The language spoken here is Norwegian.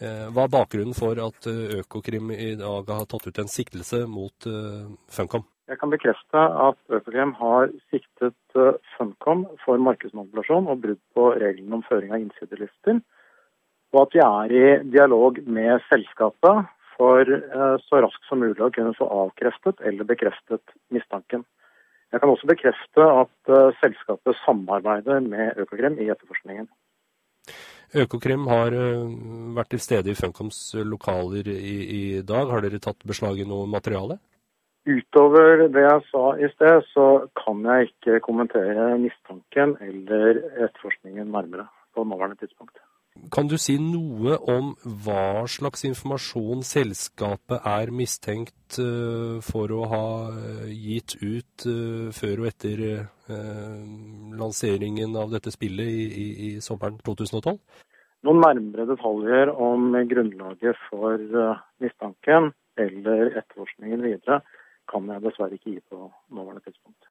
Hva er bakgrunnen for at Økokrim i dag har tatt ut en siktelse mot Funcom? Jeg kan bekrefte at Økokrim har siktet Funcom for markedsmanipulasjon og brudd på reglene om føring av innsidelister, og at vi er i dialog med selskapet for så raskt som mulig å kunne få avkreftet eller bekreftet mistanken. Jeg kan også bekrefte at selskapet samarbeider med Økokrim i etterforskningen. Økokrim har vært til stede i Funcoms lokaler i, i, dag. Har dere tatt beslag i noe materiale? Utover det jeg sa i sted, så kan jeg ikke kommentere mistanken eller etterforskningen nærmere på nåværende tidspunkt. Kan du si noe om hva slags informasjon selskapet er mistenkt for å ha gitt ut før og etter lanseringen av dette spillet i, i, i sommeren 2012? Noen nærmere detaljer om grunnlaget for mistanken eller etterforskningen videre kan jeg dessverre ikke gi på nåværende tidspunkt.